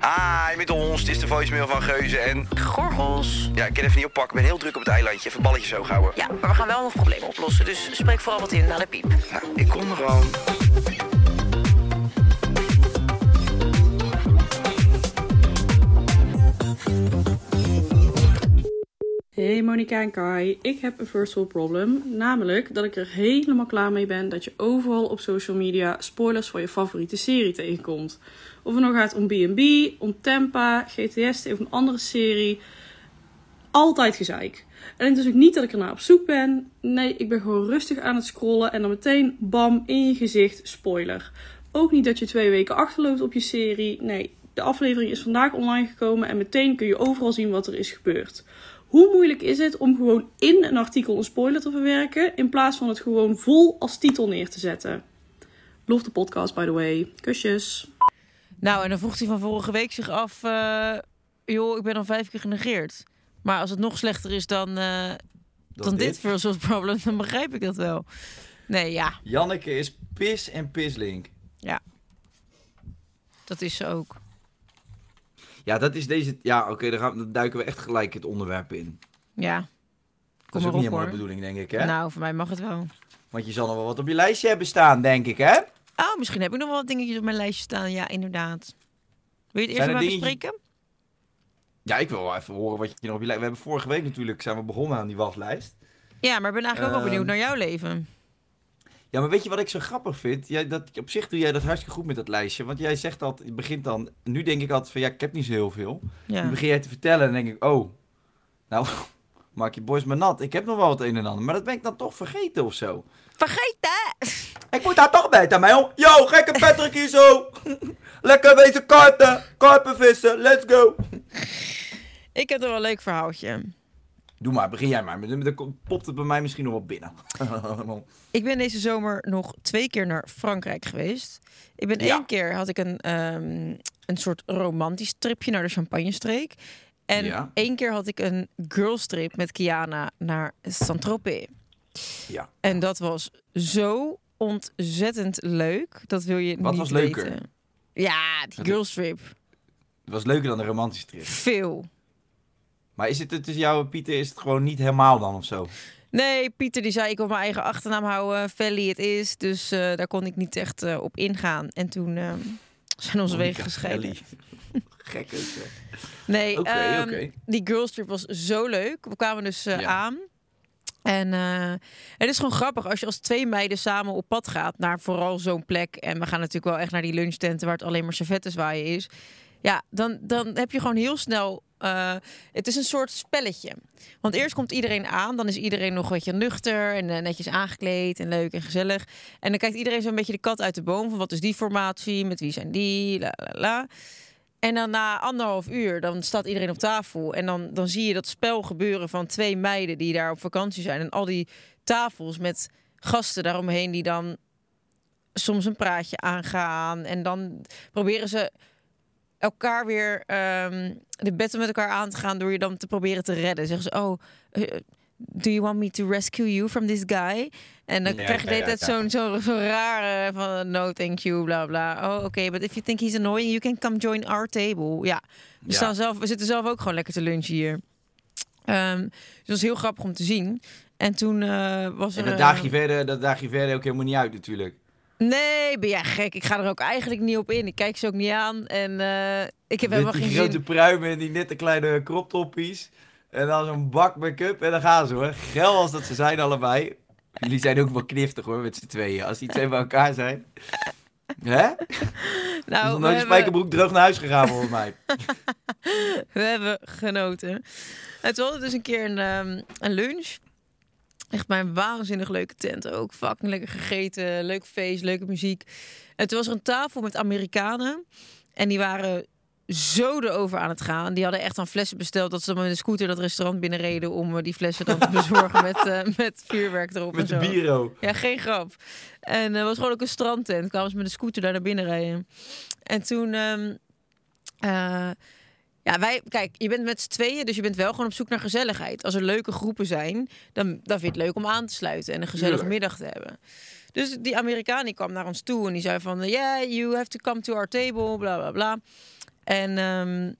Hi, met ons. Het is de voicemail van Geuze en... Gorgels. Ja, ik kan even niet oppakken. Ik ben heel druk op het eilandje. Even balletjes zo houden. Ja, maar we gaan wel nog problemen oplossen. Dus spreek vooral wat in naar de piep. Nou, ik kom er gewoon. Hey Monika en Kai, ik heb een first world problem. Namelijk dat ik er helemaal klaar mee ben dat je overal op social media spoilers voor je favoriete serie tegenkomt. Of het nou gaat om B&B, om Tempa, GTS of een andere serie. Altijd gezeik. En het is ook niet dat ik ernaar op zoek ben. Nee, ik ben gewoon rustig aan het scrollen en dan meteen bam in je gezicht spoiler. Ook niet dat je twee weken achterloopt op je serie. Nee, de aflevering is vandaag online gekomen en meteen kun je overal zien wat er is gebeurd. Hoe moeilijk is het om gewoon in een artikel een spoiler te verwerken in plaats van het gewoon vol als titel neer te zetten? Love de podcast, by the way. Kusjes. Nou, en dan vroeg hij van vorige week zich af... eh, joh, ik ben al vijf keer genegeerd. Maar als het nog slechter is dan, eh, dan dit dit? world problem... dan begrijp ik dat wel. Nee, ja, Janneke is pis en pislink. dat is ze ook. Ja, dat is deze... Ja, oké, dan, gaan- dan duiken we echt gelijk het onderwerp in. Ja, Dat kom is maar ook niet helemaal de bedoeling, denk ik, hè? Nou, voor mij mag het wel. Want je zal nog wel wat op je lijstje hebben staan, denk ik, hè? Oh, misschien heb ik nog wel wat dingetjes op mijn lijstje staan. Ja, inderdaad. Wil je het eerst er maar dingetjes- bespreken? Ja, ik wil wel even horen wat je nog op je lijstje... We hebben vorige week natuurlijk zijn we begonnen aan die waslijst. Ja, maar ik ben eigenlijk ook wel benieuwd Ehm, naar jouw leven. Ja, maar weet je wat ik zo grappig vind? Jij, dat, op zich doe jij dat hartstikke goed met dat lijstje. Want jij zegt dat, je begint dan... Nu denk ik altijd van, ja, ik heb niet zo heel veel. Ja. Nu begin jij te vertellen en denk ik, oh... Nou, maak je boys maar nat. Ik heb nog wel het een en ander. Maar dat ben ik dan toch vergeten of zo. Vergeet dat! Ik moet daar toch bij, Tamel. Yo, gekke Patrick hier zo. Lekker wezen karten. Karpen vissen. Let's go. Ik heb er wel een leuk verhaaltje. Doe maar, begin jij maar. Dan popt het bij mij misschien nog wel binnen. Ik ben deze zomer nog twee keer naar Frankrijk geweest. Ik ben Ja. één keer had ik een, ehm, een soort romantisch tripje naar de Champagne-streek. En Ja. één keer had ik een girlstrip met Kiana naar Saint-Tropez. Ja. En dat was zo ontzettend leuk. Dat wil je Wat niet was leuker? weten. Ja, die girlstrip. Het was leuker dan de romantische trip. Veel. Maar is het tussen jou en Pieter is het gewoon niet helemaal dan of zo? Nee, Pieter die zei ik wil mijn eigen achternaam houden. Felly het is. Dus eh, daar kon ik niet echt eh, op ingaan. En toen eh, zijn onze wegen gescheiden. Gek is het. Nee, Oké, ehm, die girlstrip was zo leuk. We kwamen dus Ja. aan. En het is gewoon grappig als je als twee meiden samen op pad gaat naar vooral zo'n plek. En we gaan natuurlijk wel echt naar die lunchtenten waar het alleen maar servetten zwaaien is. Ja, dan, dan heb je gewoon heel snel. Eh, het is een soort spelletje. Want eerst komt iedereen aan, dan is iedereen nog beetje nuchter en eh, netjes aangekleed en leuk en gezellig. En dan kijkt iedereen zo'n beetje de kat uit de boom van wat is die formatie, met wie zijn die, la la la. En dan na anderhalf uur, dan staat iedereen op tafel. En dan, dan zie je dat spel gebeuren van twee meiden die daar op vakantie zijn. En al die tafels met gasten daaromheen die dan soms een praatje aangaan. En dan proberen ze elkaar weer ehm, de betten met elkaar aan te gaan door je dan te proberen te redden. Zeggen ze, oh, eh, do you want me to rescue you from this guy? En dan krijg je de hele tijd zo'n zo, zo rare van no thank you, bla bla. Oh, oké, but if you think he's annoying, you can come join our table. Ja, we, Ja. staan zelf, we zitten zelf ook gewoon lekker te lunchen hier. Ehm, dus dat is heel grappig om te zien. En toen eh, was er... En dat eh, daag je verder, dat daag je verder ook helemaal niet uit natuurlijk. Nee, ben jij gek? Ik ga er ook eigenlijk niet op in. Ik kijk ze ook niet aan. En eh, ik heb Met helemaal die geen grote zin. pruimen en die nette kleine kroptoppies. En dan zo'n bak make-up en dan gaan ze hoor. Geil als dat ze zijn allebei. Jullie zijn ook wel kniftig hoor, met z'n tweeën. Als die twee bij elkaar zijn. Hè? Nou, is een hebben, spijkerbroek droog naar huis gegaan volgens mij. we hebben genoten. Hadden we dus een keer een, ehm, een lunch. Echt mijn waanzinnig leuke tent ook. Fucking lekker gegeten, leuk feest, leuke muziek. En toen was er een tafel met Amerikanen. En die waren zo erover aan het gaan. Die hadden echt aan flessen besteld dat ze dan met een scooter dat restaurant binnenreden om eh, die flessen dan te bezorgen met, eh, met vuurwerk erop Met de en zo. biro. Ja, geen grap. En er was gewoon ook een strandtent. Kwamen ze met een scooter daar naar binnen rijden. En toen... ehm, eh, ja, wij... Kijk, je bent met z'n tweeën, dus je bent wel gewoon op zoek naar gezelligheid. Als er leuke groepen zijn, dan, dan vind je het leuk om aan te sluiten en een gezellige middag te hebben. Dus die Amerikaan die kwam naar ons toe en die zei van... Yeah, you have to come to our table, bla bla bla. En ehm,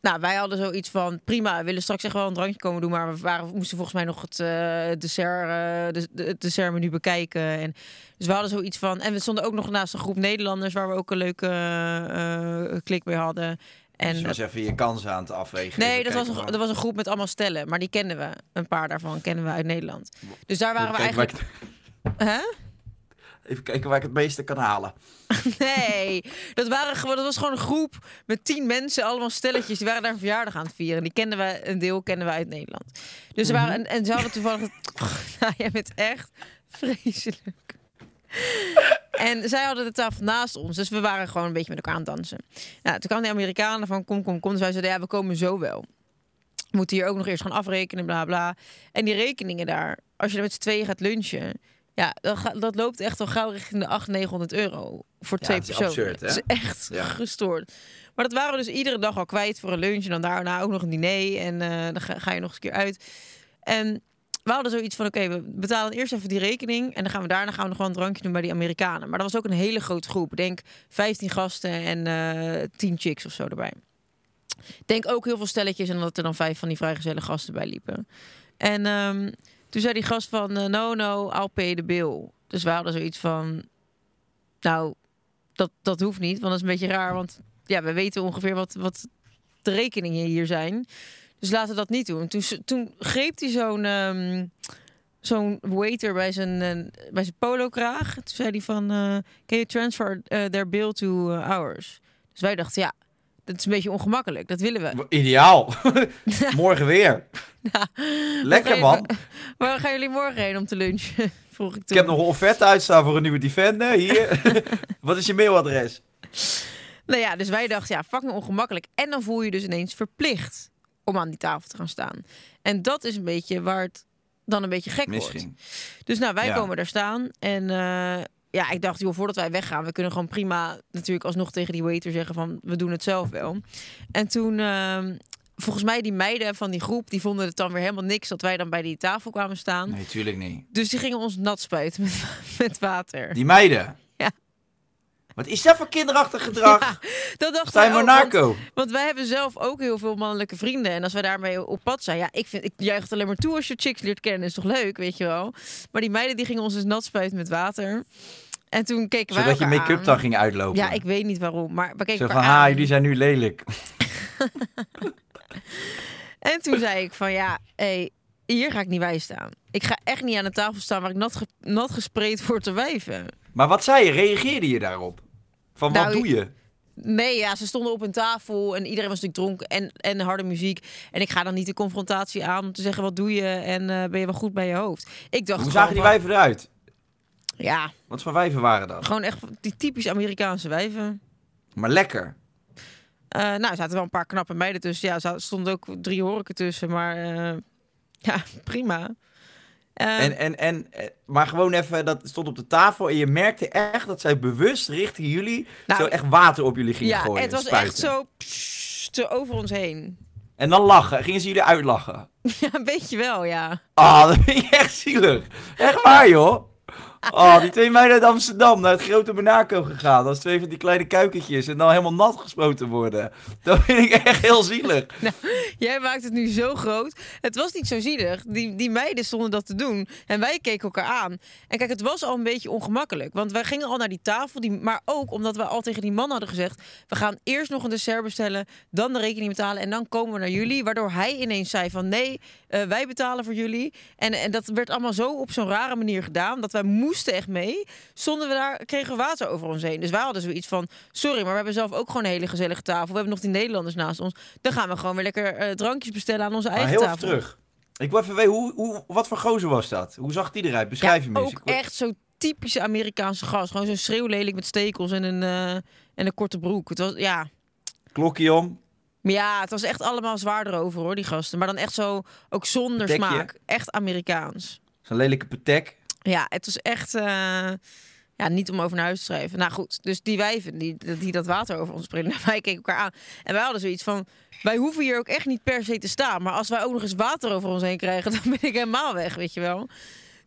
nou, wij hadden zoiets van... Prima, we willen straks echt wel een drankje komen doen... maar we, waren, moesten volgens mij nog het uh, dessert, uh, de, de, het dessertmenu bekijken. En, dus we hadden zoiets van... En we stonden ook nog naast een groep Nederlanders... waar we ook een leuke uh, klik mee hadden. En, dus was even je kansen aan het afwegen. Nee, dat was, een, dat was een groep met allemaal stellen. Maar die kenden we. Een paar daarvan kennen we uit Nederland. Dus daar waren we eigenlijk... Huh? Even kijken waar ik het meeste kan halen. Nee, dat, waren, gewoon, dat was gewoon een groep met tien mensen, allemaal stelletjes. Die waren daar een verjaardag aan het vieren. Die kenden we, een deel kennen we uit Nederland. Dus mm -hmm. er waren, en, en ze hadden toevallig... nou, jij bent echt vreselijk. En zij hadden de tafel naast ons, dus we waren gewoon een beetje met elkaar aan het dansen. Nou, toen kwamen die Amerikanen van kom, kom, kom. Dus wij zeiden, ja, we komen zo wel. We moeten hier ook nog eerst gaan afrekenen, bla, bla. En die rekeningen daar, als je er met z'n tweeën gaat lunchen... Ja, dat, dat, loopt echt al gauw richting de 800, 900 euro voor twee ja, personen. Absurd, hè? Dat is echt ja. gestoord. Maar dat waren we dus iedere dag al kwijt voor een lunch. En dan daarna ook nog een diner. En uh, dan ga, ga, je nog eens een keer uit. En we hadden zoiets van, oké, we betalen eerst even die rekening. En dan gaan we daarna gaan we nog wel een drankje doen bij die Amerikanen. Maar dat was ook een hele grote groep. Denk 15 gasten en uh, 10 chicks of zo erbij. Denk ook heel veel stelletjes. En dat er dan vijf van die vrijgezelle gasten bij liepen. En... Um, toen zei die gast van, uh, no, no, I'll pay the bill. Dus we hadden zoiets van, nou, dat, dat hoeft niet. Want dat is een beetje raar, want ja, we weten ongeveer wat, wat de rekeningen hier zijn. Dus laten we dat niet doen. Toen, toen greep hij zo'n um, zo'n waiter bij zijn, uh, bij zijn polo-kraag. Toen zei hij van, uh, can you transfer uh, their bill to ours? Dus wij dachten, ja, dat is een beetje ongemakkelijk. Dat willen we. Ideaal. Morgen weer. Ja. Lekker man. Waar gaan jullie morgen heen om te lunchen? Vroeg ik toen. Ik heb nog een offerte uitstaan voor een nieuwe Defender. Hier. Wat is je mailadres? Nou ja, dus wij dachten, ja, fucking ongemakkelijk. En dan voel je dus ineens verplicht om aan die tafel te gaan staan. En dat is een beetje waar het dan een beetje gek Misschien. wordt. Dus nou, wij Ja. komen daar staan en... uh, ja, ik dacht, joh, voordat wij weggaan, we kunnen gewoon prima natuurlijk alsnog tegen die waiter zeggen van, we doen het zelf wel. En toen, uh, volgens mij die meiden van die groep, die vonden het dan weer helemaal niks dat wij dan bij die tafel kwamen staan. Nee, tuurlijk niet. Dus die gingen ons nat spuiten met, met water. Die meiden. Wat is dat voor kinderachtig gedrag? Ja, dat dacht ook, Monaco? Want, want wij hebben zelf ook heel veel mannelijke vrienden. En als wij daarmee op pad zijn, ja, ik, vind, ik juich het alleen maar toe als je chicks leert kennen. Is toch leuk, weet je wel. Maar die meiden die gingen ons dus nat spuiten met water. En toen keken wij Zodat je make-up dan ging uitlopen. Ja, ik weet niet waarom, maar we keken Zo van, ha, aan. jullie zijn nu lelijk. En toen zei ik van, ja, hey, hier ga ik niet bij staan. Ik ga echt niet aan de tafel staan waar ik nat, ge nat gespreid word te wijven. Maar wat zei je? Reageerde je daarop? Van, wat Nou, doe je? Nee, ja, ze stonden op een tafel en iedereen was natuurlijk dronken en, en harde muziek. En ik ga dan niet de confrontatie aan om te zeggen, wat doe je en eh, ben je wel goed bij je hoofd? Ik dacht Hoe zagen die wijven eruit? Ja, Wat voor wijven waren dat? gewoon echt die typisch Amerikaanse wijven. Maar lekker. Eh, nou, er zaten wel een paar knappe meiden tussen. Ja, er stonden ook drie horeken tussen, maar eh, ja, prima. Eh, En, en, en, eh, maar gewoon even, dat stond op de tafel en je merkte echt dat zij bewust richting jullie Nou, zo echt water op jullie gingen ja, gooien. het was spuiten. echt zo, pssst, zo over ons heen. En dan lachen. Gingen ze jullie uitlachen? Ja, een beetje wel, ja. Ah, dat vind je echt zielig. Echt waar, joh. Oh, die twee meiden uit Amsterdam naar het grote Monaco gegaan. Als twee van die kleine kuikentjes en dan helemaal nat gespoten worden. Dat vind ik echt heel zielig. Jij maakt het nu zo groot. Het was niet zo zielig. Die, die meiden stonden dat te doen. En wij keken elkaar aan. En kijk, het was al een beetje ongemakkelijk. Want wij gingen al naar die tafel. Die, maar ook omdat we al tegen die man hadden gezegd... we gaan eerst nog een dessert bestellen, dan de rekening betalen... en dan komen we naar jullie. Waardoor hij ineens zei van nee, eh, wij betalen voor jullie. En, en dat werd allemaal zo op zo'n rare manier gedaan... dat wij moesten echt mee. Stonden we daar, kregen we water over ons heen. Dus wij hadden zoiets van... sorry, maar we hebben zelf ook gewoon een hele gezellige tafel. We hebben nog die Nederlanders naast ons. Dan gaan we gewoon weer lekker eh, drankjes bestellen aan onze Maar eigen heel tafel. terug. Ik wil even weten, hoe, hoe, wat voor gozer was dat? Hoe zag die eruit? Beschrijf ja, hem eens. ook Ik echt zo'n typische Amerikaanse gast. Gewoon zo'n schreeuwlelijk met stekels en een, eh, en een korte broek. Het was, ja... Klokje om. Maar ja, het was echt allemaal zwaarder over hoor, die gasten. Maar dan echt zo, ook zonder Patekje? smaak. Echt Amerikaans. Zo'n lelijke patek. Ja, het was echt... eh, ja, niet om over naar huis te schrijven. Nou goed, dus die wijven die, die dat water over ons springen, wij keken elkaar aan. En wij hadden zoiets van, wij hoeven hier ook echt niet per se te staan. Maar als wij ook nog eens water over ons heen krijgen, dan ben ik helemaal weg, weet je wel.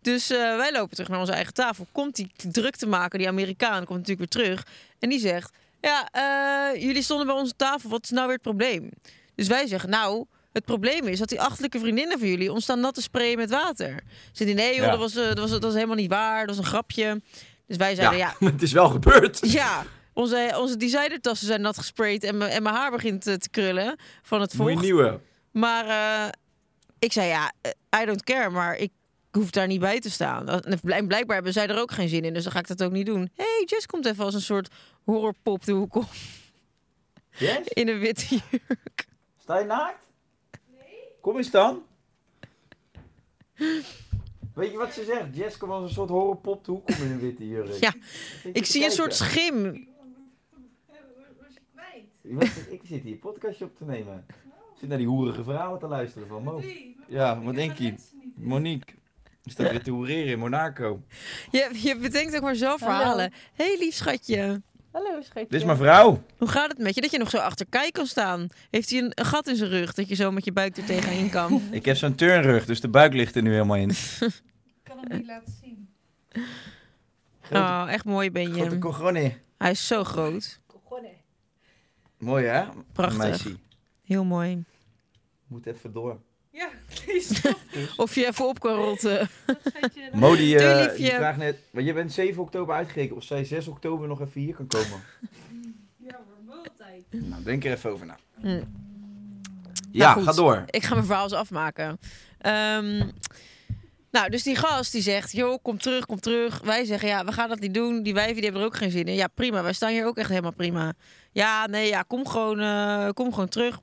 Dus eh, wij lopen terug naar onze eigen tafel. Komt die druk te maken, die Amerikaan, komt natuurlijk weer terug. En die zegt, ja, eh, jullie stonden bij onze tafel, wat is nou weer het probleem? Dus wij zeggen, nou, het probleem is dat die achterlijke vriendinnen van jullie ons staan nat te sprayen met water. Zit die, nee joh, Ja. dat, was, eh, dat, was, dat was helemaal niet waar, dat was een grapje. Dus wij Ja, zeiden, ja, het is wel gebeurd. ja, onze, onze designertassen zijn nat gesprayed en mijn en mijn haar begint eh, te krullen van het Moet vocht. nieuwe. Maar eh, ik zei ja, I don't care, maar ik hoef daar niet bij te staan. En blijk- blijkbaar hebben zij er ook geen zin in, dus dan ga ik dat ook niet doen. hey, Jess komt even als een soort horrorpop de hoek om Yes? in een witte jurk. Sta je naakt? Kom eens dan. Weet je wat ze zegt? Jess komt als een soort horrorpop te hoek om in een witte jurk. Ja, ik zie een soort schim. Ik zit hier een podcastje op te nemen. Ik zit naar die hoerige verhalen te luisteren van Mo. Ja, wat denk je? Monique. Die staat weer te hoereren in Monaco. Je, je bedenkt ook maar zelf verhalen. hey, lief schatje. Hallo schatje. Dit is mijn vrouw. Hoe gaat het met je? Dat je nog zo achter Kai kan staan. Heeft hij een, een gat in zijn rug dat je zo met je buik er tegenin kan? Ik heb zo'n turnrug, dus de buik ligt er nu helemaal in. Ik kan hem niet laten zien. Grote, Oh, echt mooi ben grote je. cojones. Hij is zo groot. Mooi hè? Prachtig. Meisje. Heel mooi. Moet even door. Ja, please. Of je even op kan rotten. schatje. Mo die, Doei, eh, vraagt net, want je bent 7 oktober uitgekeken of zij 6 oktober nog even hier kan komen. Ja, voor maaltijd. nou, denk er even over na. Hm. Ja, Nou, goed. ga door. Ik ga mijn verhaal eens afmaken. Ehm, nou, dus die gast die zegt, joh, kom terug, kom terug. Wij zeggen, ja, we gaan dat niet doen. Die wijven die hebben er ook geen zin in. Ja, prima. Wij staan hier ook echt helemaal prima. Ja, nee, ja, kom gewoon, eh, kom gewoon terug.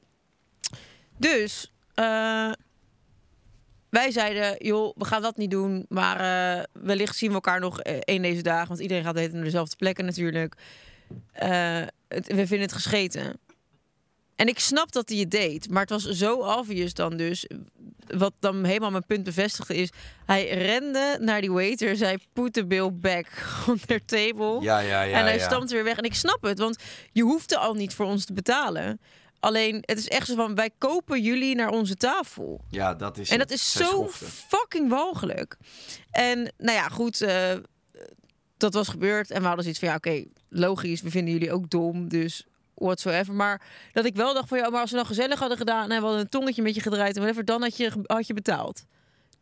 Dus, eh, wij zeiden, joh, we gaan dat niet doen. Maar eh, wellicht zien we elkaar nog eh, één deze dagen. Want iedereen gaat tijd naar dezelfde plekken natuurlijk. Eh, het- we vinden het gescheten. En ik snap dat hij het deed. Maar het was zo obvious dan dus. Wat dan helemaal mijn punt bevestigde is... Hij rende naar die waiter. Zei, put the bill back on their table. Ja, ja, ja. en hij ja. stampte weer weg. En ik snap het, want je hoefde al niet voor ons te betalen. Alleen, het is echt zo van... Wij kopen jullie naar onze tafel. Ja, dat is En het. dat is Zij zo schoften. fucking walgelijk. En nou ja, goed, eh, dat was gebeurd. En we hadden zoiets van, ja, oké, logisch, we vinden jullie ook dom, dus whatsoever. Maar dat ik wel dacht van, ja, maar als we dan gezellig hadden gedaan... en we hadden een tongetje met je gedraaid en whatever, dan had je, had je betaald.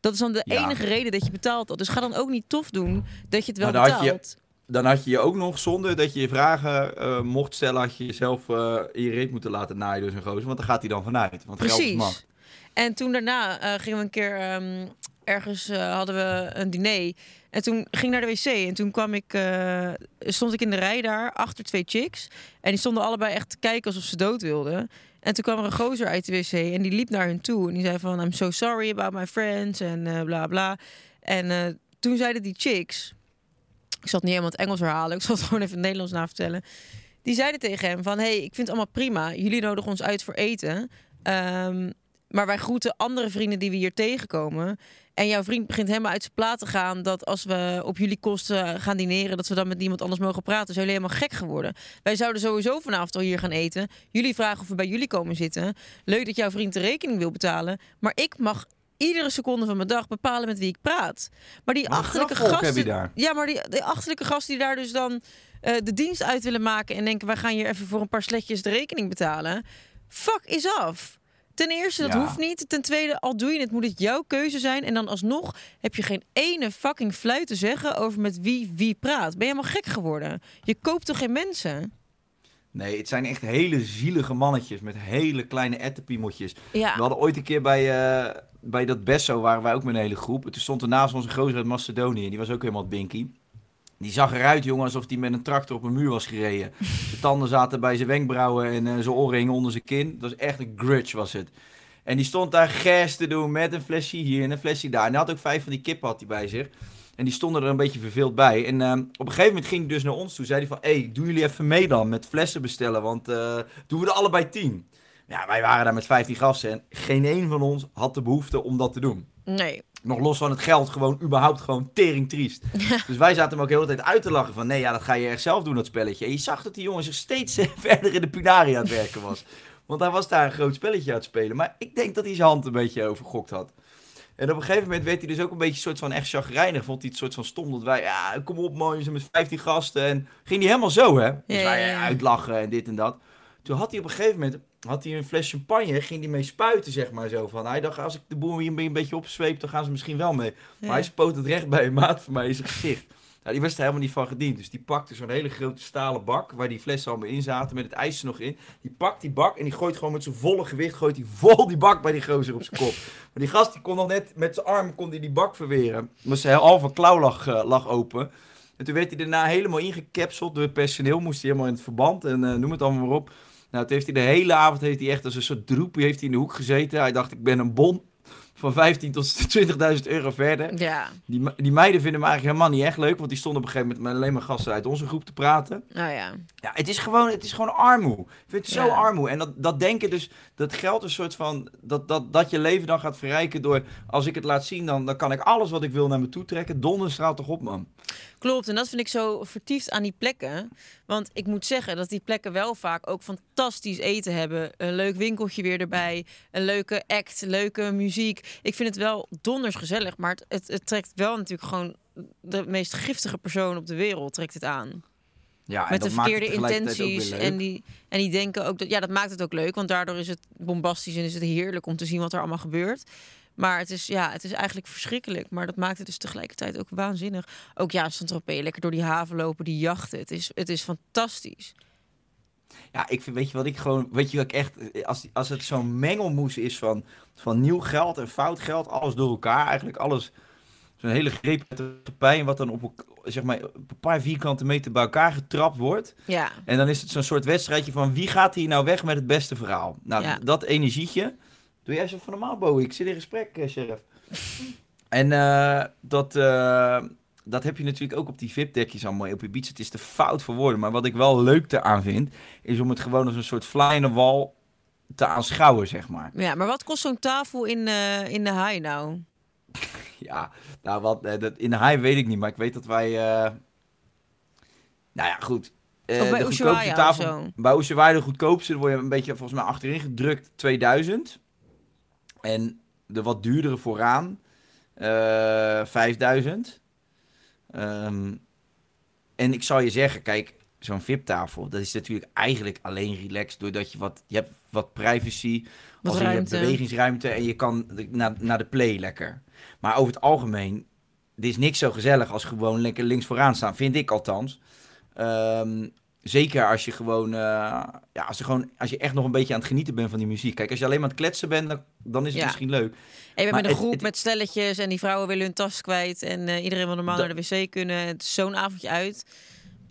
Dat is dan de Ja. enige reden dat je betaald had. Dus ga dan ook niet tof doen dat je het wel betaalt. Dan had je je ook nog, zonder dat je je vragen eh, mocht stellen, had je jezelf eh, in je reet moeten laten naaien door zo'n gozer. Want daar gaat hij dan vanuit. Want Precies. En toen daarna eh, gingen we een keer ehm, ergens hadden we een diner. En toen ging ik naar de wc. En toen kwam ik, stond ik in de rij daar achter twee chicks. En die stonden allebei echt te kijken alsof ze dood wilden. En toen kwam er een gozer uit de wc en die liep naar hun toe. En die zei van, I'm so sorry about my friends en bla bla. En toen zeiden die chicks... Ik zat niet helemaal het Engels herhalen. Ik zal het gewoon even het Nederlands na vertellen. Die zeiden tegen hem van... hey, ik vind het allemaal prima. Jullie nodigen ons uit voor eten. Ehm, maar wij groeten andere vrienden die we hier tegenkomen. En jouw vriend begint helemaal uit zijn plaat te gaan... dat als we op jullie kosten gaan dineren... dat we dan met niemand anders mogen praten. Zijn jullie helemaal gek geworden. Wij zouden sowieso vanavond al hier gaan eten. Jullie vragen of we bij jullie komen zitten. Leuk dat jouw vriend de rekening wil betalen. Maar ik mag iedere seconde van mijn dag bepalen met wie ik praat. Maar die Maar achterlijke gasten... Ja, maar die, die achterlijke gasten die daar dus dan eh, de dienst uit willen maken... en denken, wij gaan hier even voor een paar sletjes de rekening betalen. Fuck is af. Ten eerste, dat Ja. hoeft niet. Ten tweede, al doe je het, moet het jouw keuze zijn. En dan alsnog heb je geen ene fucking fluit te zeggen over met wie wie praat. Ben je helemaal gek geworden? Je koopt toch geen mensen? Nee, het zijn echt hele zielige mannetjes met hele kleine ettenpiemeltjes. Ja. We hadden ooit een keer bij, eh, bij dat Besso, waren wij ook met een hele groep. En toen stond er naast ons een gozer uit Macedonië. Die was ook helemaal binky. Die zag eruit, jongen, alsof hij met een tractor op een muur was gereden. Zijn tanden zaten bij zijn wenkbrauwen en eh, zijn oren hingen onder zijn kin. Dat was echt een grudge, was het. En die stond daar gers te doen met een flesje hier en een flesje daar. En hij had ook vijf van die kippen had hij bij zich. En die stonden er een beetje verveeld bij. En ehm, op een gegeven moment ging hij dus naar ons toe. Zei hij van, hé, hey, doen jullie even mee dan met flessen bestellen, want eh, doen we er allebei tien. Ja, wij waren daar met 15 gasten en geen één van ons had de behoefte om dat te doen. Nee. Nog los van het geld, gewoon überhaupt gewoon tering triest. Dus wij zaten hem ook de hele tijd uit te lachen van... nee, ja, dat ga je echt zelf doen, dat spelletje. En je zag dat die jongen zich steeds eh, verder in de punaria aan het werken was. Want hij was daar een groot spelletje aan het spelen. Maar ik denk dat hij zijn hand een beetje overgokt had. En op een gegeven moment werd hij dus ook een beetje een soort van echt chagrijnig. Vond hij het soort van stom dat wij... ja, kom op man, je zijn met 15 gasten. En ging hij helemaal zo, hè. Dus Ja, wij ja, eh, ja. uitlachen en dit en dat. Toen had hij op een gegeven moment had hij een fles champagne, ging hij mee spuiten, zeg maar zo. Van, hij dacht, als ik de boel hier een beetje opzweep, dan gaan ze misschien wel mee. Maar hij spoot het recht bij een maat van mij in zijn gezicht. Nou, die was er helemaal niet van gediend. Dus die pakte zo'n hele grote stalen bak, waar die flessen allemaal in zaten, met het ijs er nog in. Die pakt die bak en die gooit gewoon met zijn volle gewicht, gooit hij vol die bak bij die gozer op zijn kop. Maar die gast, die kon nog net, met zijn arm kon die, die bak verweren. Maar zijn halve klauw lag, eh, lag open. En toen werd hij daarna helemaal ingecapseld door het personeel. Moest hij helemaal in het verband en eh, noem het allemaal maar op. Nou, toen heeft hij de hele avond heeft hij echt als een soort droepie heeft hij in de hoek gezeten. Hij dacht, ik ben een bon van 15 tot 20.000 euro verder. Ja. Die, die meiden vinden me eigenlijk helemaal niet echt leuk, want die stonden op een gegeven moment met alleen maar gasten uit onze groep te praten. Nou ja. Ja, het is gewoon, het is gewoon armoe. Ik vind het zo Ja. armoe. En dat, dat denken dus, dat geld een soort van, dat, dat, dat je leven dan gaat verrijken door, als ik het laat zien, dan, dan kan ik alles wat ik wil naar me toe trekken. Donder straalt toch op, man. Klopt, en dat vind ik zo vertiefd aan die plekken. Want ik moet zeggen dat die plekken wel vaak ook fantastisch eten hebben. Een leuk winkeltje weer erbij, een leuke act, leuke muziek. Ik vind het wel donders gezellig, maar het, het, het trekt wel natuurlijk gewoon de meest giftige persoon op de wereld trekt het aan. Ja, en Met de dat maakt het verkeerde intenties. En die, en die denken ook dat, ja, dat maakt het ook leuk, want daardoor is het bombastisch en is het heerlijk om te zien wat er allemaal gebeurt. Maar het is, ja, het is eigenlijk verschrikkelijk. Maar dat maakt het dus tegelijkertijd ook waanzinnig. Ook ja, Saint-Tropez, lekker door die haven lopen, die jachten. Het is, het is fantastisch. Ja, ik vind, weet je wat ik gewoon, weet je wat ik echt, als, als het zo'n mengelmoes is van, van nieuw geld en fout geld, alles door elkaar, eigenlijk alles, zo'n hele greep uit de en wat dan op, zeg maar, op een paar vierkante meter bij elkaar getrapt wordt. Ja, En dan is het zo'n soort wedstrijdje van wie gaat hier nou weg met het beste verhaal. Nou, Ja. dat energietje, doe jij zo van normaal, Bowie, ik zit in gesprek, eh, sheriff. en eh, dat, eh, dat heb je natuurlijk ook op die VIP-dekjes allemaal op Ibiza. Het is te fout voor woorden, maar wat ik wel leuk eraan vind, is om het gewoon als een soort fly in the wall te aanschouwen, zeg maar. ja maar wat kost zo'n tafel in, eh, in de haai nou? Ja, nou wat, eh, dat, in de high weet ik niet, maar ik weet dat wij, eh, nou ja, goed. Of bij de Ushuaia tafel, bij Ushuaia de goedkoopste, dan word je een beetje volgens mij achterin gedrukt, 2000. En de wat duurdere vooraan, eh 5000. Ehm, en ik zal je zeggen, kijk, zo'n VIP-tafel, dat is natuurlijk eigenlijk alleen relaxed doordat je wat, je hebt wat privacy, Wat als in je hebt ruimte. bewegingsruimte en je kan naar, naar de play lekker. Maar over het algemeen, er is niks zo gezellig als gewoon lekker links vooraan staan, vind ik althans. Ehm, zeker als je gewoon, eh, ja, als, er gewoon, als je echt nog een beetje aan het genieten bent van die muziek. Kijk, als je alleen maar aan het kletsen bent, dan, dan is het Ja. misschien leuk. En je bent Maar met een groep het- met stelletjes en die vrouwen willen hun tas kwijt. En eh, iedereen wil normaal naar de wc kunnen. Het is zo'n avondje uit.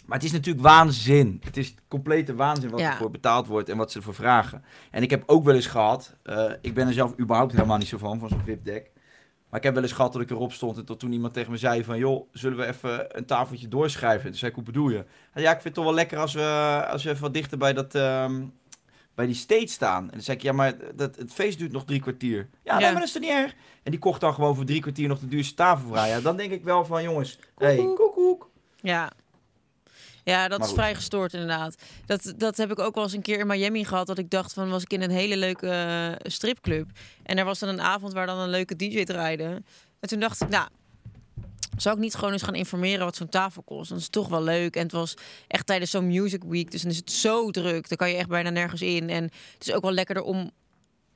Maar het is natuurlijk waanzin. Het is complete waanzin wat Ja. ervoor betaald wordt en wat ze ervoor vragen. En ik heb ook wel eens gehad, eh, ik ben er zelf überhaupt helemaal niet zo van, van zo'n VIP-deck. Maar ik heb wel eens gehad dat ik erop stond en tot toen iemand tegen me zei van... joh, zullen we even een tafeltje doorschrijven? Toen zei ik, hoe bedoel je? Ja, ik vind het toch wel lekker als we, als we even wat dichter bij, dat, ehm, bij die stage staan. En dan zei ik, ja, maar dat, het feest duurt nog drie kwartier. Ja, Ja. nee, maar dat is toch niet erg? En die kocht dan gewoon voor drie kwartier nog de duurste tafel vrij. Ja, dan denk ik wel van, jongens, hey, Koekoek. koekoek. Ja. Ja, dat Maar is goed. vrij gestoord inderdaad. Dat, dat heb ik ook wel eens een keer in Miami gehad. Dat ik dacht van, was ik in een hele leuke eh, stripclub. En er was dan een avond waar dan een leuke DJ draaide. En toen dacht ik, nou, zou ik niet gewoon eens gaan informeren wat zo'n tafel kost? Dat is toch wel leuk. En het was echt tijdens zo'n music week. Dus dan is het zo druk. Dan kan je echt bijna nergens in. En het is ook wel lekkerder om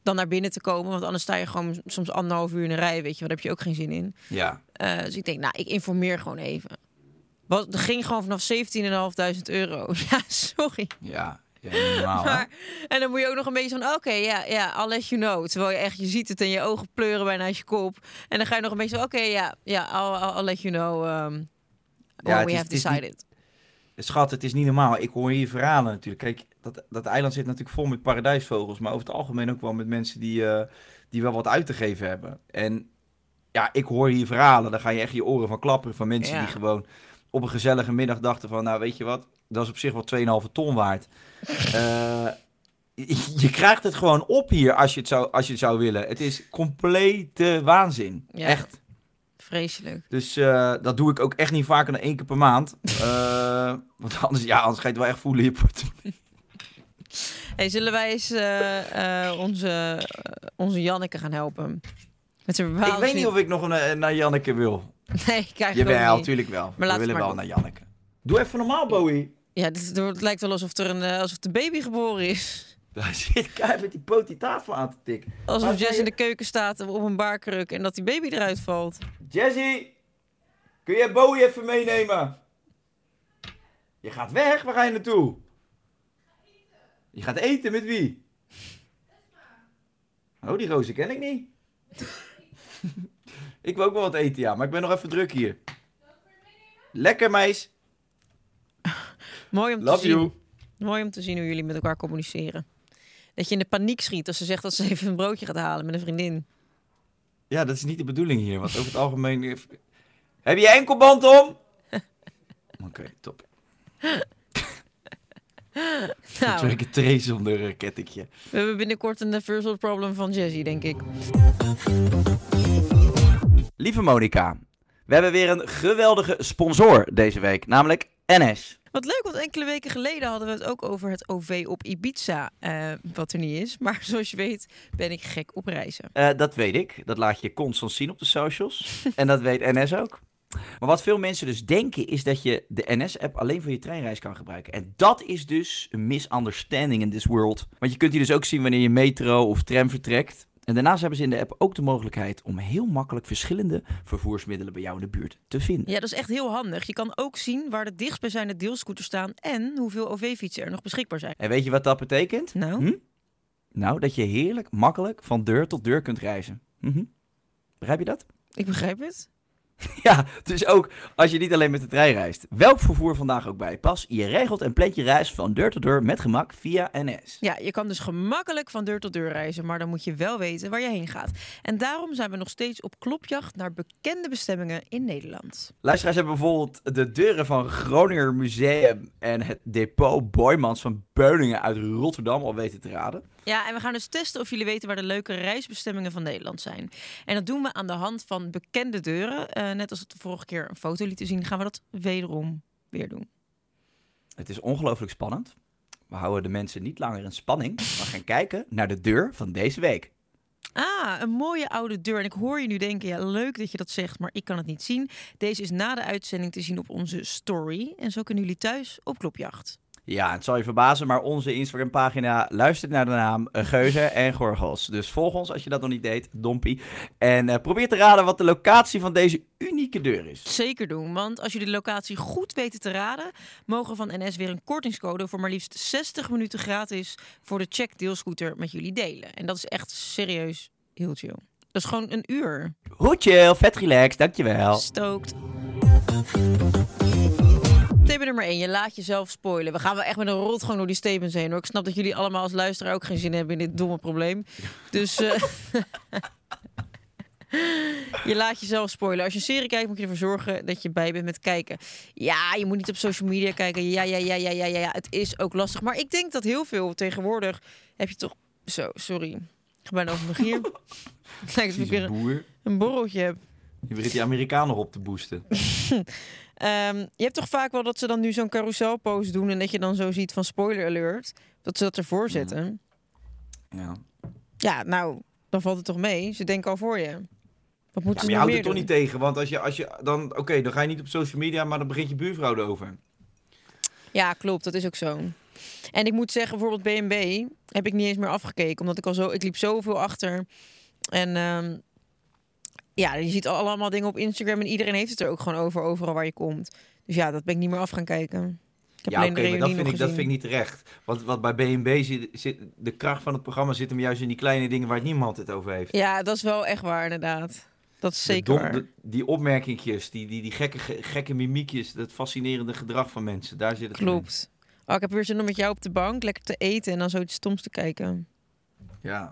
dan naar binnen te komen. Want anders sta je gewoon soms anderhalf uur in een rij. Weet je, wat heb je ook geen zin in. Ja. Eh, dus ik denk, nou, ik informeer gewoon even. Wat, er ging gewoon vanaf 17.500 euro. Ja, sorry. Ja. Ja, normaal? Maar, en dan moet je ook nog een beetje van, oké, ja, ja, I'll let you know. Terwijl je echt, je ziet het en je ogen pleuren bijna uit je kop. En dan ga je nog een beetje van, oké, ja, ja, I'll, I'll, I'll let you know um, we is- have het is niet- decided. Schat, het is niet normaal. Ik hoor hier verhalen natuurlijk. Kijk, dat, dat eiland zit natuurlijk vol met paradijsvogels. Maar over het algemeen ook wel met mensen die, eh, die wel wat uit te geven hebben. En ja, ik hoor hier verhalen. Daar ga je echt je oren van klapperen. Van mensen Ja. die gewoon op een gezellige middag dachten van... Nou, weet je wat? Dat is op zich wel 2,5 ton waard. Eh, je, krijgt het gewoon op hier als je het zou, als je het zou willen. Het is complete waanzin. Ja. Echt. Vreselijk. Dus eh, dat doe ik ook echt niet vaker dan één keer per maand. Eh, want anders, ja, anders ga je het wel echt voelen in je portemonnee. Hey, zullen wij eens onze, onze Janneke gaan helpen? Met Ik weet niet of ik nog een, eh, naar Janneke wil. Nee, ik krijg Jawel, natuurlijk wel. Maar We willen wel naar Janneke. Doe even normaal, Bowie. Ja, dit, het lijkt wel alsof er een, eh, alsof de baby geboren is. Daar zit keihard met die poot die tafel aan te tikken. Alsof Maar Jess in de keuken staat op een baarkruk en dat die baby eruit valt. Jessie, kun jij Bowie even meenemen? Je gaat weg, waar ga je naartoe? Je gaat eten met wie? Oh, die roze ken ik niet. ik wil ook wel wat eten, ja, maar ik ben nog even druk hier. Lekker, meis. Mooi om te zien. you. Mooi om te zien hoe jullie met elkaar communiceren. Dat je in de paniek schiet als ze zegt dat ze even een broodje gaat halen met een vriendin. Ja, dat is niet de bedoeling hier, want over het algemeen... Heb je enkelband om? Oké, top. Nou, trace zonder uh, kettingje. we hebben binnenkort een first world problem van Jessie, denk ik. Lieve Monica, we hebben weer een geweldige sponsor deze week, namelijk NS. Wat leuk, want enkele weken geleden hadden we het ook over het OV op Ibiza, eh, wat er niet is. Maar zoals je weet ben ik gek op reizen. Eh, dat weet ik. Dat laat je constant zien op de socials. en dat weet NS ook. Maar wat veel mensen dus denken is dat je de NS-app alleen voor je treinreis kan gebruiken. En dat is dus een misunderstanding in this world. Want je kunt hier dus ook zien wanneer je metro of tram vertrekt. En daarnaast hebben ze in de app ook de mogelijkheid om heel makkelijk verschillende vervoersmiddelen bij jou in de buurt te vinden. Ja, dat is echt heel handig. Je kan ook zien waar de dichtstbijzijnde deelscooters staan en hoeveel OV-fietsen er nog beschikbaar zijn. En weet je wat dat betekent? Nou, Hm? Nou, dat je heerlijk makkelijk van deur tot deur kunt reizen. Mhm. Begrijp je dat? ik begrijp het. Ja, dus ook als je niet alleen met de trein reist. Welk vervoer vandaag ook bij pas. Je regelt en plant je reis van deur tot deur met gemak via NS. Ja, je kan dus gemakkelijk van deur tot deur reizen, maar dan moet je wel weten waar je heen gaat. En daarom zijn we nog steeds op klopjacht naar bekende bestemmingen in Nederland. Luisteraars hebben bijvoorbeeld de deuren van Groninger Museum en het depot Boymans van Beuningen uit Rotterdam al weten te raden. Ja, en we gaan dus testen of jullie weten waar de leuke reisbestemmingen van Nederland zijn. En dat doen we aan de hand van bekende deuren. Eh, net als we de vorige keer een foto lieten zien, gaan we dat wederom weer doen. Het is ongelooflijk spannend. We houden de mensen niet langer in spanning, maar gaan kijken naar de deur van deze week. Ah, een mooie oude deur. En ik hoor je nu denken, ja, leuk dat je dat zegt, maar ik kan het niet zien. Deze is na de uitzending te zien op onze story. En zo kunnen jullie thuis op klopjacht. Ja, het zal je verbazen, maar onze Instagram-pagina luistert naar de naam eh, Geuzen en Gorgels. Dus volg ons als je dat nog niet deed, Dompie. En eh, probeer te raden wat de locatie van deze unieke deur is. Zeker doen, want als jullie de locatie goed weten te raden, mogen van NS weer een kortingscode voor maar liefst 60 minuten gratis voor de check deelscooter met jullie delen. En dat is echt serieus heel chill. Dat is gewoon een uur. Hoe chill, vet relaxed, dankjewel. Stookt. Statement nummer 1. Je laat jezelf spoilen. We gaan wel echt met een rotgang door die statements heen hoor. Ik snap dat jullie allemaal als luisteraar ook geen zin hebben in dit domme probleem. Dus eh, je laat jezelf spoilen. Als je een serie kijkt, moet je ervoor zorgen dat je bij bent met kijken. Ja, je moet niet op social media kijken. Ja, ja, ja, ja, ja, ja. ja. Het is ook lastig. Maar ik denk dat heel veel tegenwoordig heb je toch... Zo, sorry. Ik bijna over mijn gier. Het lijkt alsof ik weer een- een borreltje heb. Je begint die Amerikaan nog op te boosten. Ehm, je hebt toch vaak wel dat ze dan nu zo'n carouselpost doen... en dat je dan zo ziet van spoiler alert... dat ze dat ervoor zetten. Ja. Ja, nou, dan valt het toch mee. Ze denken al voor je. Wat moeten maar ze je houdt het toch niet tegen, want als je, als je dan, oké, dan ga je niet op social media, maar dan begint je buurvrouw erover. Ja, klopt. Dat is ook zo. En ik moet zeggen, bijvoorbeeld B&B heb ik niet eens meer afgekeken. Omdat ik al zo... Ik liep zoveel achter. En ehm, ja, je ziet al- allemaal dingen op Instagram. En iedereen heeft het er ook gewoon over, overal waar je komt. Dus ja, dat ben ik niet meer af gaan kijken. Ik heb Ja, oké, de maar dat vind, ik, dat vind ik niet terecht. Want wat bij B&B zit, zit, de kracht van het programma zit hem juist in die kleine dingen waar niemand het over heeft. Ja, dat is wel echt waar, inderdaad. Dat is zeker dom- waar. de- die opmerkingjes, die, die, die gekke, ge- gekke mimiekjes, dat fascinerende gedrag van mensen, daar zit het hem in. Klopt. Oh, ik heb weer zin om met jou op de bank lekker te eten en dan zoiets stoms te kijken. Ja.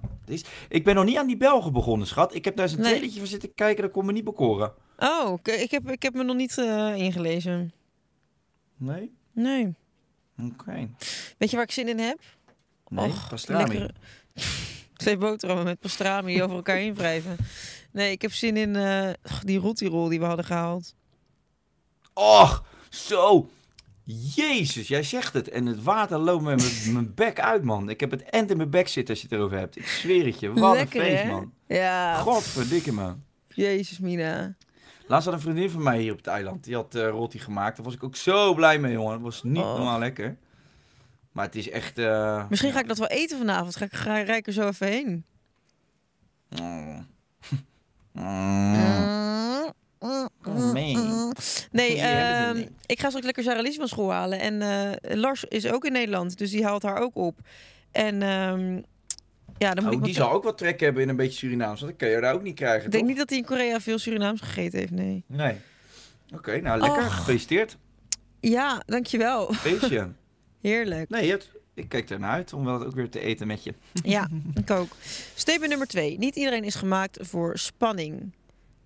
Ik ben nog niet aan die Belgen begonnen, schat. Ik heb daar eens een Nee. trailertje van zitten kijken, dat kon me niet bekoren. Oh, ik, heb, ik heb me nog niet eh, ingelezen. Nee? Nee. Oké. Weet je waar ik zin in heb? Nee, Och, pastrami. lekkere- Twee boterhammen met pastrami over elkaar heen wrijven. Nee, ik heb zin in eh, die rotirol die we hadden gehaald. Och, zo. Jezus, jij zegt het. En het water loopt me mijn- mijn bek uit, man. Ik heb het end in mijn bek zitten als je het erover hebt. Ik zweer het je. Wat Lekker, een feest, hè? man. Ja. Godverdikke, man. Jezus, Mina. Laatst had een vriendin van mij hier op het eiland. Die had eh roti gemaakt. Daar was ik ook zo blij mee, jongen. Dat was niet Oh. normaal lekker. Maar het is echt... eh, Misschien ga ik dat wel eten vanavond. Ga ik, ga, ik er zo even heen. Mm. Mm. Oh, man. Nee, ehm, ik ga straks lekker Sarah Lies van school halen. En eh, Lars is ook in Nederland, dus die haalt haar ook op. En ehm, ja, dan moet Oh, ik die zal ook wat trek hebben in een beetje Surinaams. Want dat kan je daar ook niet krijgen, Ik denk toch? niet dat hij in Korea veel Surinaams gegeten heeft, nee. Nee. Oké, nou lekker. Gefeliciteerd. Ja, dankjewel. Feestje. Heerlijk. Nee, het, ik kijk er naar uit om wel ook weer te eten met je. Ja, ik ook. Statement nummer twee. Niet iedereen is gemaakt voor spanning.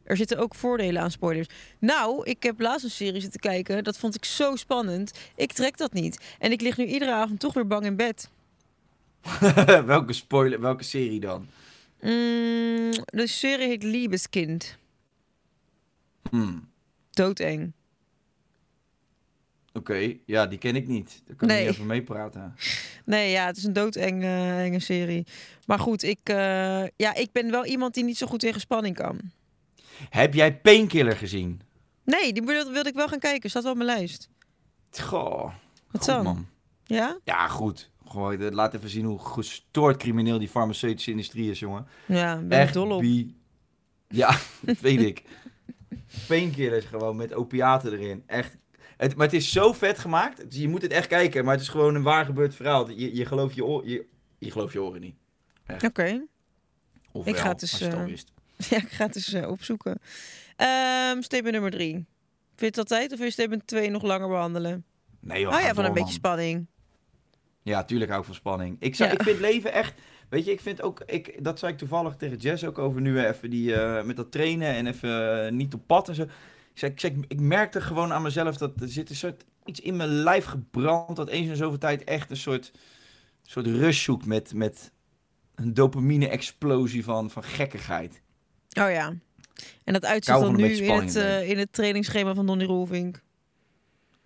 Er zitten ook voordelen aan spoilers. Nou, ik heb laatst een serie zitten kijken. Dat vond ik zo spannend. Ik trek dat niet. En ik lig nu iedere avond toch weer bang in bed. welke spoiler, welke serie dan? Mm, de serie heet Liebeskind. Hmm. Doodeng. Oké, ja, die ken ik niet. Daar kan ik Nee. niet over meepraten. Nee, ja, het is een doodenge enge serie. Maar goed, ik, eh, ja, ik ben wel iemand die niet zo goed tegen spanning kan. Heb jij Painkiller gezien? Nee, die wilde, wilde ik wel gaan kijken. Staat wel op mijn lijst. Goh, Wat goed, dan? man. Ja? Ja, goed. Gewoon, eh, laat even zien hoe gestoord crimineel die farmaceutische industrie is, jongen. Ja, ben ik Echt dol op. bi- Ja, dat weet ik. Painkillers gewoon met opiaten erin. Echt. Het, maar het is zo vet gemaakt. Dus je moet het echt kijken. Maar het is gewoon een waar gebeurd verhaal. Je, je, gelooft, je, oor, je, je gelooft je oren niet. Oké. Of Ik wel, ga het dus, als je het al wist. Ja, ik ga het eens eh, opzoeken. Ehm statement nummer drie. Vind je het altijd of wil je statement 2 nog langer behandelen? Nee, joh, oh ja, van door, een beetje spanning. Ja, tuurlijk hou ik van spanning. Ik, zou, Ja. ik vind leven echt... Weet je, ik vind ook... Ik, dat zei ik toevallig tegen Jess ook over nu even die, eh, met dat trainen en even eh, niet op pad en zo. Ik, zei, ik, zei, ik merkte gewoon aan mezelf dat er zit een soort iets in mijn lijf gebrand. Dat eens in zoveel tijd echt een soort, soort rush zoekt met, met een dopamine-explosie van, van gekkigheid. Oh ja. En dat uitzicht dan nu in het, eh, in het trainingsschema van Donny Roelvink.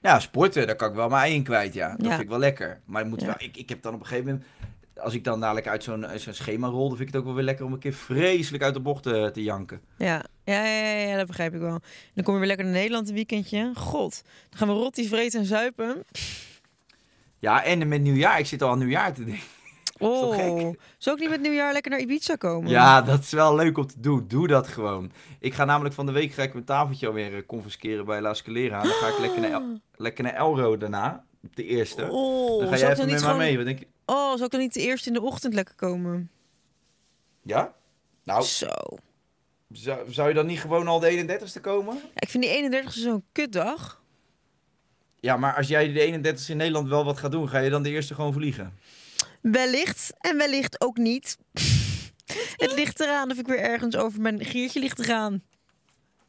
Ja, sporten, daar kan ik wel ei in kwijt, ja. Dat Ja. vind ik wel lekker. Maar ik, moet Ja. wel, ik, ik heb dan op een gegeven moment... Als ik dan dadelijk uit zo'n uit zo'n schema rol, dan vind ik het ook wel weer lekker om een keer vreselijk uit de bocht te, te janken. Ja. Ja, ja, ja, ja, dat begrijp ik wel. Dan kom je weer lekker naar Nederland een weekendje. God, dan gaan we rotti vreten en zuipen. Ja, en met nieuwjaar. Ik zit al aan nieuwjaar te denken. Oh, gek? zou ik niet met nieuwjaar lekker naar Ibiza komen? Ja, dat is wel leuk om te doen. Doe dat gewoon. Ik ga namelijk van de week ga ik mijn tafeltje alweer eh, confisceren bij La Scalera. Dan ga ik lekker naar, El- lekker naar Elro daarna. De eerste. Oh, dan ga jij even met niet mij mee. Wat denk je? Oh, zou ik dan niet de eerste in de ochtend lekker komen? Ja? Nou, Zo. zou, zou je dan niet gewoon al de 31ste komen? Ja, ik vind die 31 zo'n kutdag. Ja, maar als jij de 31ste in Nederland wel wat gaat doen, ga je dan de eerste gewoon vliegen? Wellicht en wellicht ook niet. Het ligt eraan of ik weer ergens over mijn giertje ligt te gaan.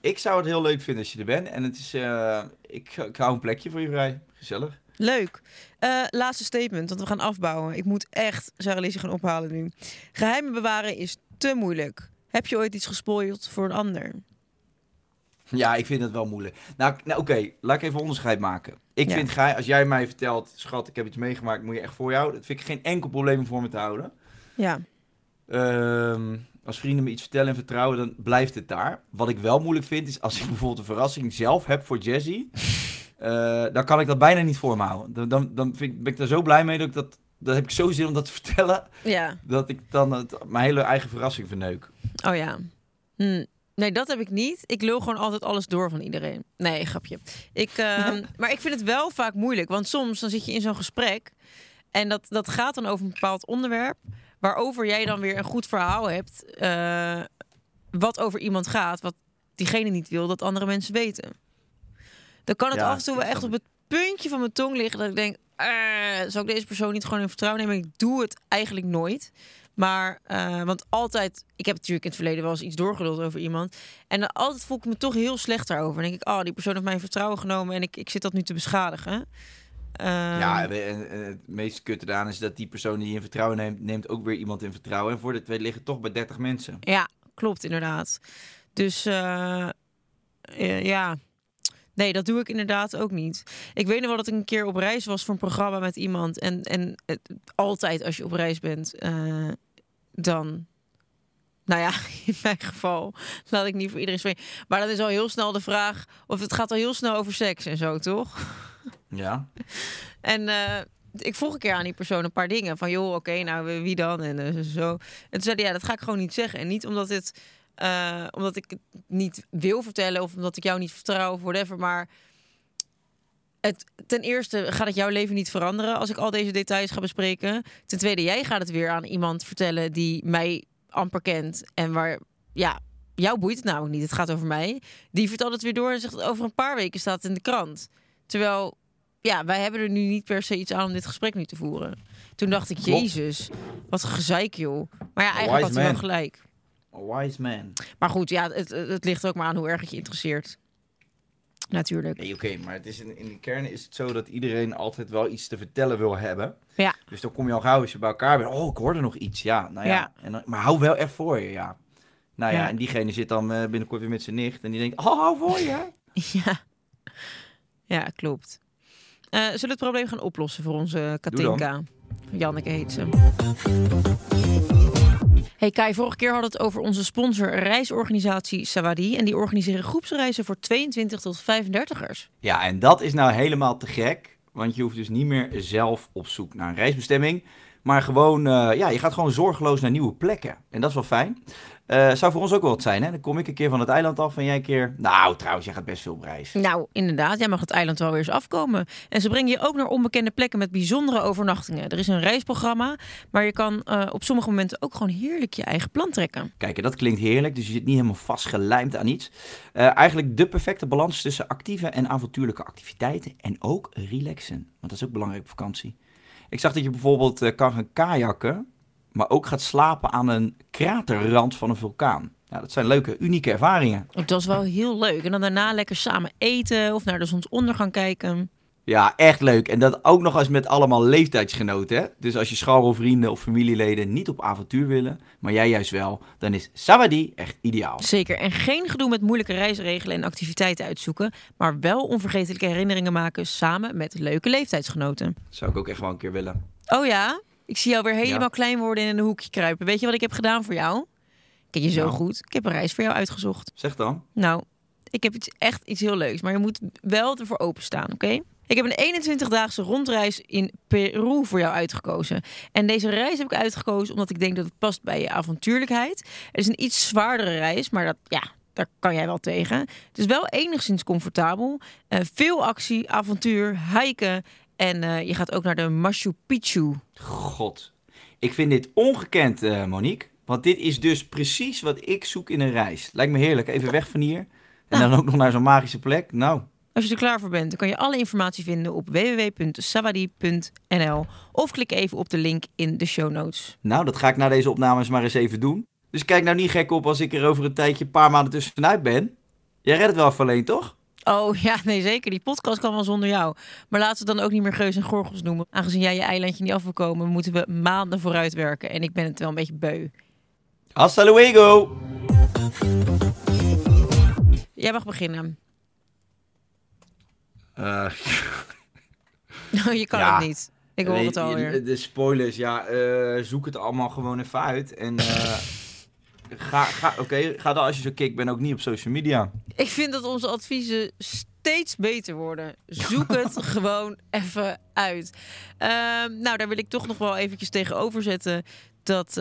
Ik zou het heel leuk vinden als je er bent. En het is, eh, ik, ik hou een plekje voor je vrij. Gezellig. Leuk. Eh, laatste statement, want we gaan afbouwen. Ik moet echt Sarah Lizzie gaan ophalen nu. Geheimen bewaren is te moeilijk. Heb je ooit iets gespoild voor een ander? Ja, ik vind het wel moeilijk. Nou, nou oké, laat ik even onderscheid maken. Ik Ja. vind, Gij, als jij mij vertelt, schat, ik heb iets meegemaakt, moet je echt voor jou. Dat vind ik geen enkel probleem om voor me te houden. Ja. Ehm, als vrienden me iets vertellen en vertrouwen, dan blijft het daar. Wat ik wel moeilijk vind, is als ik bijvoorbeeld een verrassing zelf heb voor Jessie, eh, dan kan ik dat bijna niet voor me houden. Dan, dan, dan vind ik, ben ik daar zo blij mee dat ik dat, dat heb ik zo zin om dat te vertellen, Ja. dat ik dan het, mijn hele eigen verrassing verneuk. Oh ja. Hm. Nee, dat heb ik niet. Ik lul gewoon altijd alles door van iedereen. Nee, grapje. Ik, ehm, maar ik vind het wel vaak moeilijk. Want soms dan zit je in zo'n gesprek. En dat, dat gaat dan over een bepaald onderwerp. Waarover jij dan weer een goed verhaal hebt. eh, wat over iemand gaat. Wat diegene niet wil dat andere mensen weten. Dan kan het Ja, af en toe wel echt op het puntje van mijn tong liggen. Dat ik denk, eh, zou ik deze persoon niet gewoon in vertrouwen nemen? Ik doe het eigenlijk nooit. Maar, eh, want altijd, ik heb natuurlijk in het verleden wel eens iets doorgeluld over iemand. En dan altijd voel ik me toch heel slecht daarover. Dan denk ik, oh, die persoon heeft mijn vertrouwen genomen en ik, ik zit dat nu te beschadigen. Ehm, Ja, en, en het meest kutte eraan is dat die persoon die je in vertrouwen neemt, neemt ook weer iemand in vertrouwen. En voor de twee liggen toch bij 30 mensen. Ja, klopt inderdaad. Dus eh, eh, ja, nee, dat doe ik inderdaad ook niet. Ik weet nog wel dat ik een keer op reis was voor een programma met iemand. En, en het, altijd als je op reis bent, dan... Nou ja, in mijn geval laat ik niet voor iedereen spreken. Maar dan is al heel snel de vraag... of het gaat al heel snel over seks en zo, toch? Ja. En eh, ik vroeg een keer aan die persoon een paar dingen. Van joh, oké, nou wie dan? En eh, zo. En toen zei hij, ja, dat ga ik gewoon niet zeggen. En niet omdat, het, eh, omdat ik het niet wil vertellen... of omdat ik jou niet vertrouw of whatever. Maar het, ten eerste gaat het jouw leven niet veranderen... als ik al deze details ga bespreken. Ten tweede, jij gaat het weer aan iemand vertellen... die mij amper kent. En waar, ja, jou boeit het namelijk niet. Het gaat over mij. Die vertelt het weer door en zegt... over een paar weken staat het in de krant. Terwijl ja, wij hebben er nu niet per se iets aan om dit gesprek nu te voeren. Toen dacht ik, jezus, wat een gezeik, joh. Maar ja, eigenlijk had hij wel gelijk. A wise man. Maar goed, ja, het, het het ligt ook maar aan hoe erg het je interesseert. Natuurlijk. Nee, oké, maar het is in, in de kern is het zo dat iedereen altijd wel iets te vertellen wil hebben. Ja. Dus dan kom je al gauw als je bij elkaar bent. Oh, ik hoorde nog iets. Ja, nou ja. Ja. En dan, maar hou wel echt voor je, ja. Nou ja, Ja. en diegene zit dan eh, binnenkort weer met zijn nicht. En die denkt, oh, hou voor je. Ja, ja klopt. Eh, zullen we het probleem gaan oplossen voor onze Katinka? Janneke heet ze. Hey Kai, vorige keer hadden we het over onze sponsor reisorganisatie Sawadi. En die organiseren groepsreizen voor 22 tot 35ers. Ja, en dat is nou helemaal te gek. Want je hoeft dus niet meer zelf op zoek naar een reisbestemming. Maar gewoon, eh, ja, je gaat gewoon zorgeloos naar nieuwe plekken. En dat is wel fijn. Eh, zou voor ons ook wel wat zijn, hè? Dan kom ik een keer van het eiland af en jij een keer... Nou, trouwens, jij gaat best veel op reis. Nou, inderdaad, jij mag het eiland wel weer eens afkomen. En ze brengen je ook naar onbekende plekken met bijzondere overnachtingen. Er is een reisprogramma, maar je kan eh, op sommige momenten ook gewoon heerlijk je eigen plan trekken. Kijk, en dat klinkt heerlijk, dus je zit niet helemaal vastgelijmd aan iets. Eigenlijk de perfecte balans tussen actieve en avontuurlijke activiteiten en ook relaxen. Want dat is ook belangrijk op vakantie. Ik zag dat je bijvoorbeeld eh, kan gaan kajakken, maar ook gaat slapen aan een kraterrand van een vulkaan. Ja, dat zijn leuke, unieke ervaringen. Dat is wel heel leuk. En dan daarna lekker samen eten of naar de zonsondergang kijken. Ja, echt leuk. En dat ook nog eens met allemaal leeftijdsgenoten. Hè? Dus als je schoolvrienden of familieleden niet op avontuur willen, maar jij juist wel, dan is Sawadee echt ideaal. Zeker. En geen gedoe met moeilijke reisregelen en activiteiten uitzoeken. Maar wel onvergetelijke herinneringen maken samen met leuke leeftijdsgenoten. Zou ik ook echt wel een keer willen. Oh ja? Ik zie jou weer helemaal Ja. klein worden en in een hoekje kruipen. Weet je wat ik heb gedaan voor jou? Ken je zo Nou. goed. Ik heb een reis voor jou uitgezocht. Zeg dan. Nou, ik heb iets, echt iets heel leuks, maar je moet wel ervoor openstaan, oké? Ik heb een 21-daagse rondreis in Peru voor jou uitgekozen. En deze reis heb ik uitgekozen omdat ik denk dat het past bij je avontuurlijkheid. Het is een iets zwaardere reis, maar dat, ja, daar kan jij wel tegen. Het is wel enigszins comfortabel. Eh, veel actie, avontuur, hiken. En eh, je gaat ook naar de Machu Picchu. God. Ik vind dit ongekend, eh, Monique. Want dit is dus precies wat ik zoek in een reis. Lijkt me heerlijk. Even weg van hier. En dan ook nog naar zo'n magische plek. Nou, Als je er klaar voor bent, dan kan je alle informatie vinden op www.sawadi.nl of klik even op de link in de show notes. nou, dat ga ik na deze opnames maar eens even doen. Dus kijk nou niet gek op als ik er over een tijdje een paar maanden tussenuit ben. Jij redt het wel even alleen, toch? Oh ja, nee zeker. Die podcast kan wel zonder jou. Maar laten we het dan ook niet meer Geus en Gorgels noemen. Aangezien jij je eilandje niet af wil komen, moeten we maanden vooruit werken. En ik ben het wel een beetje beu. Hasta luego! Jij mag beginnen. Eh, Oh, je kan Ja. het niet. Ik hoor weet het alweer. De, spoilers, ja, eh, zoek het allemaal gewoon even uit. En eh, ga, ga, oké, ga dan als je zo kick bent ook niet op social media. Ik vind dat onze adviezen steeds beter worden. Zoek het gewoon even uit. Ehm, nou, daar wil ik toch nog wel eventjes tegenover zetten. Dat,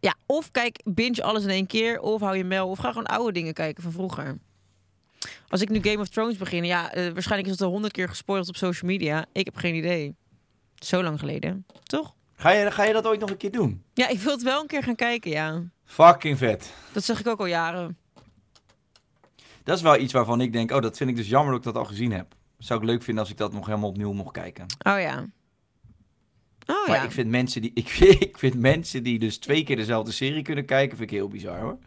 ja, of kijk, binge alles in één keer. Of hou je mel. Of ga gewoon oude dingen kijken van vroeger. Als ik nu Game of Thrones begin, ja, eh, waarschijnlijk is het al honderd keer gespoild op social media. Ik heb geen idee. Zo lang geleden, toch? Ga je, ga je dat ooit nog een keer doen? Ja, ik wil het wel een keer gaan kijken, ja. Fucking vet. Dat zeg ik ook al jaren. Dat is wel iets waarvan ik denk, oh, dat vind ik dus jammer dat ik dat al gezien heb. Zou ik leuk vinden als ik dat nog helemaal opnieuw mocht kijken. Oh ja. Oh maar ja. ik vind, mensen die, ik, vind, ik vind mensen die dus twee keer dezelfde serie kunnen kijken, vind ik heel bizar hoor.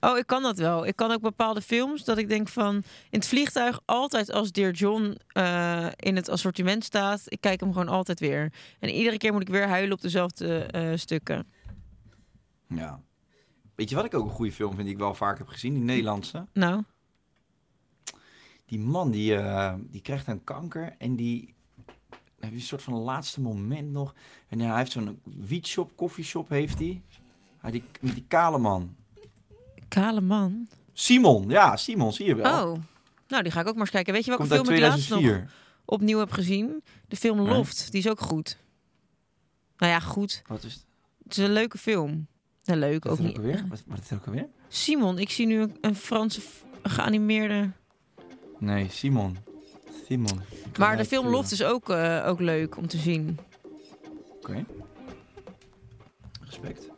Oh, ik kan dat wel. Ik kan ook bepaalde films dat ik denk van in het vliegtuig altijd als Dear John eh, in het assortiment staat, ik kijk hem gewoon altijd weer. En iedere keer moet ik weer huilen op dezelfde eh, stukken. Ja. Weet je wat ik ook een goede film vind die ik wel vaak heb gezien? Die Nederlandse. Nou, Die man die, eh, die krijgt een kanker en die heb je een soort van laatste moment nog. En ja, hij heeft zo'n wietshop, koffieshop heeft hij. Hij die, met die kale man. kale man. Simon, ja, Simon, zie je wel. Oh. Nou, die ga ik ook maar eens kijken. Weet je welke Komt film ik laatst nog 2004. opnieuw heb gezien? De film Nee. Loft. Die is ook goed. Nou ja, goed. Wat is het? Het is een leuke film. Nou, leuk Wat ook niet. ook alweer? Wat, wat is het ook alweer? Simon, ik zie nu een, een Franse geanimeerde Nee, Simon. Simon. Maar de het film voelen. Loft is ook, eh, ook leuk om te zien. Oké. Respect.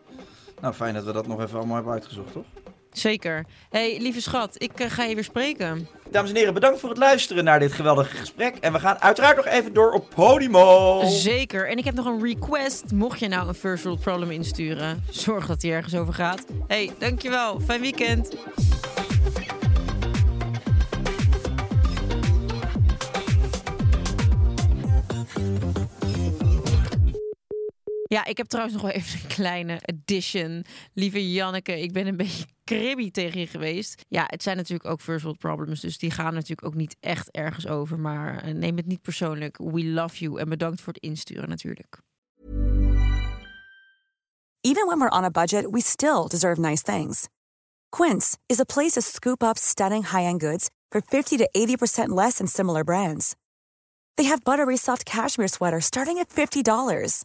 Nou, fijn dat we dat nog even allemaal hebben uitgezocht, toch? Zeker. hey, lieve schat, ik eh, ga je weer spreken. Dames en heren, bedankt voor het luisteren naar dit geweldige gesprek. En we gaan uiteraard nog even door op Podimo. Zeker. En ik heb nog een request. Mocht je nou een first world problem insturen, zorg dat die ergens over gaat. hey, dankjewel. Fijn weekend. Ja, ik heb trouwens nog wel even een kleine addition. Lieve Janneke, ik ben een beetje cribby tegen je geweest. Ja, het zijn natuurlijk ook first world problems, dus die gaan natuurlijk ook niet echt ergens over. Maar eh, neem het niet persoonlijk. We love you en bedankt voor het insturen natuurlijk. Even when we're on a budget, we still deserve nice things. Quince is a place to scoop up stunning high-end goods for 50 to 80% less than similar brands. They have buttery soft cashmere sweaters starting at $50,